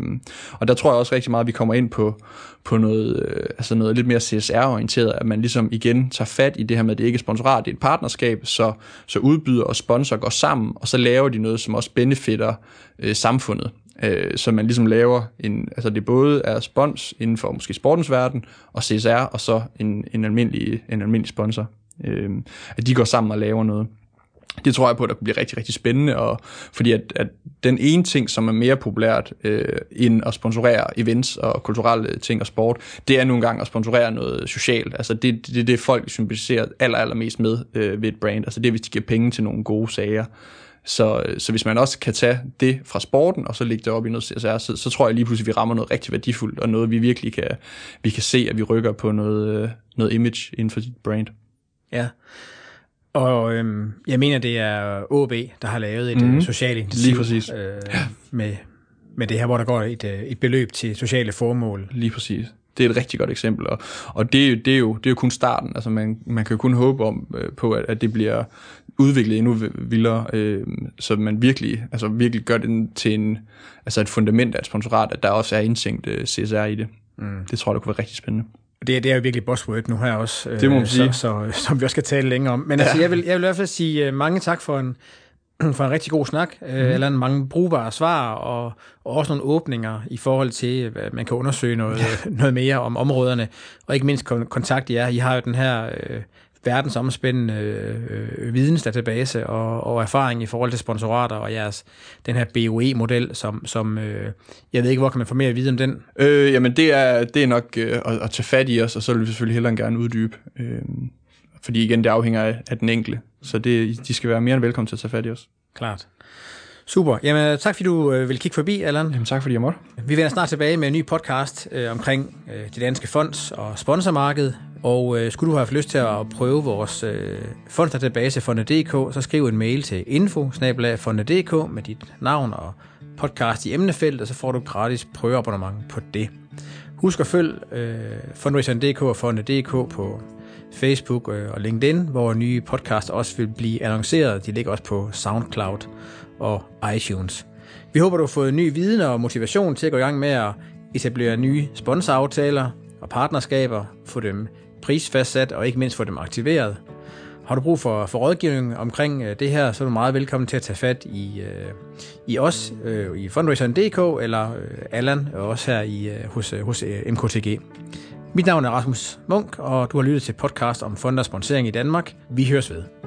og der tror jeg også rigtig meget, at vi kommer ind på, på noget, øh, altså noget lidt mere CSR-orienteret, at man ligesom igen tager fat i det her med, at det ikke er sponsorat, det er et partnerskab, så, så udbyder og sponsor går sammen, og så laver de noget, som også benefitter øh, samfundet øh, så man ligesom laver en, altså det både er spons inden for måske sportens verden, og CSR, og så en, en, almindelig, en almindelig sponsor. Øh, at de går sammen og laver noget. Det tror jeg på, at der kunne blive rigtig, rigtig spændende, og fordi at, at den ene ting, som er mere populært øh, end at sponsorere events og kulturelle ting og sport, det er nogle gange at sponsorere noget socialt. Altså det er det, det, folk symboliserer aller, allermest med øh, ved et brand. Altså det er, hvis de giver penge til nogle gode sager. Så, øh, så hvis man også kan tage det fra sporten, og så lægge det op i noget CSR, så, så tror jeg lige pludselig, at vi rammer noget rigtig værdifuldt, og noget, vi virkelig kan, vi kan se, at vi rykker på noget, øh, noget image inden for dit brand. Ja. Og øhm, jeg mener, det er OB, der har lavet et mm-hmm. socialt initiativ Lige præcis. Øh, ja. med, med det her, hvor der går et, øh, et beløb til sociale formål. Lige præcis. Det er et rigtig godt eksempel, og, og det, er jo, det, er jo, det er jo kun starten. Altså man, man kan jo kun håbe om, øh, på, at, at det bliver udviklet endnu vildere, øh, så man virkelig, altså virkelig gør det til en, altså et fundament af et sponsorat, at der også er indtænkt øh, CSR i det. Mm. Det tror jeg, det kunne være rigtig spændende. Det, det er jo virkelig buzzword nu her også, det må man øh, sige. Så, så, som vi også skal tale længere om. Men ja. altså, jeg, vil, jeg vil i hvert fald sige uh, mange tak for en, for en rigtig god snak, mm. uh, eller mange brugbare svar, og, og også nogle åbninger i forhold til, at man kan undersøge noget, ja. noget mere om områderne, og ikke mindst kontakt jer. I har jo den her uh, verdensomspændende øh, vidensdatabase og, og erfaring i forhold til sponsorater og jeres, den her BOE-model, som, som øh, jeg ved ikke, hvor kan man få mere at vide om den? Øh, jamen det er, det er nok øh, at, at tage fat i os, og så vil vi selvfølgelig hellere gerne uddybe. Øh, fordi igen, det afhænger af, af den enkelte. Så det, de skal være mere end velkommen til at tage fat i os. Klart. Super. Jamen, tak fordi du øh, vil kigge forbi, Allan. Jamen, tak fordi jeg måtte. Vi vender snart tilbage med en ny podcast øh, omkring øh, det danske fonds og sponsormarked. Og øh, skulle du have lyst til at prøve vores øh, fondsdatabase Fonde.dk, så skriv en mail til info med dit navn og podcast i emnefeltet, og så får du gratis prøveabonnement på det. Husk at følge øh, Fundraiseren.dk og Fonde.dk på Facebook øh, og LinkedIn, hvor nye podcasts også vil blive annonceret. De ligger også på SoundCloud og iTunes. Vi håber, du har fået ny viden og motivation til at gå i gang med at etablere nye sponsoraftaler og partnerskaber, få dem prisfastsat og ikke mindst få dem aktiveret. Har du brug for, for rådgivning omkring øh, det her, så er du meget velkommen til at tage fat i, øh, i os øh, i fundraiseren.dk eller øh, Allan, og også her i, øh, hos, øh, hos øh, MKTG. Mit navn er Rasmus Munk, og du har lyttet til podcast om fond og sponsering i Danmark. Vi høres ved.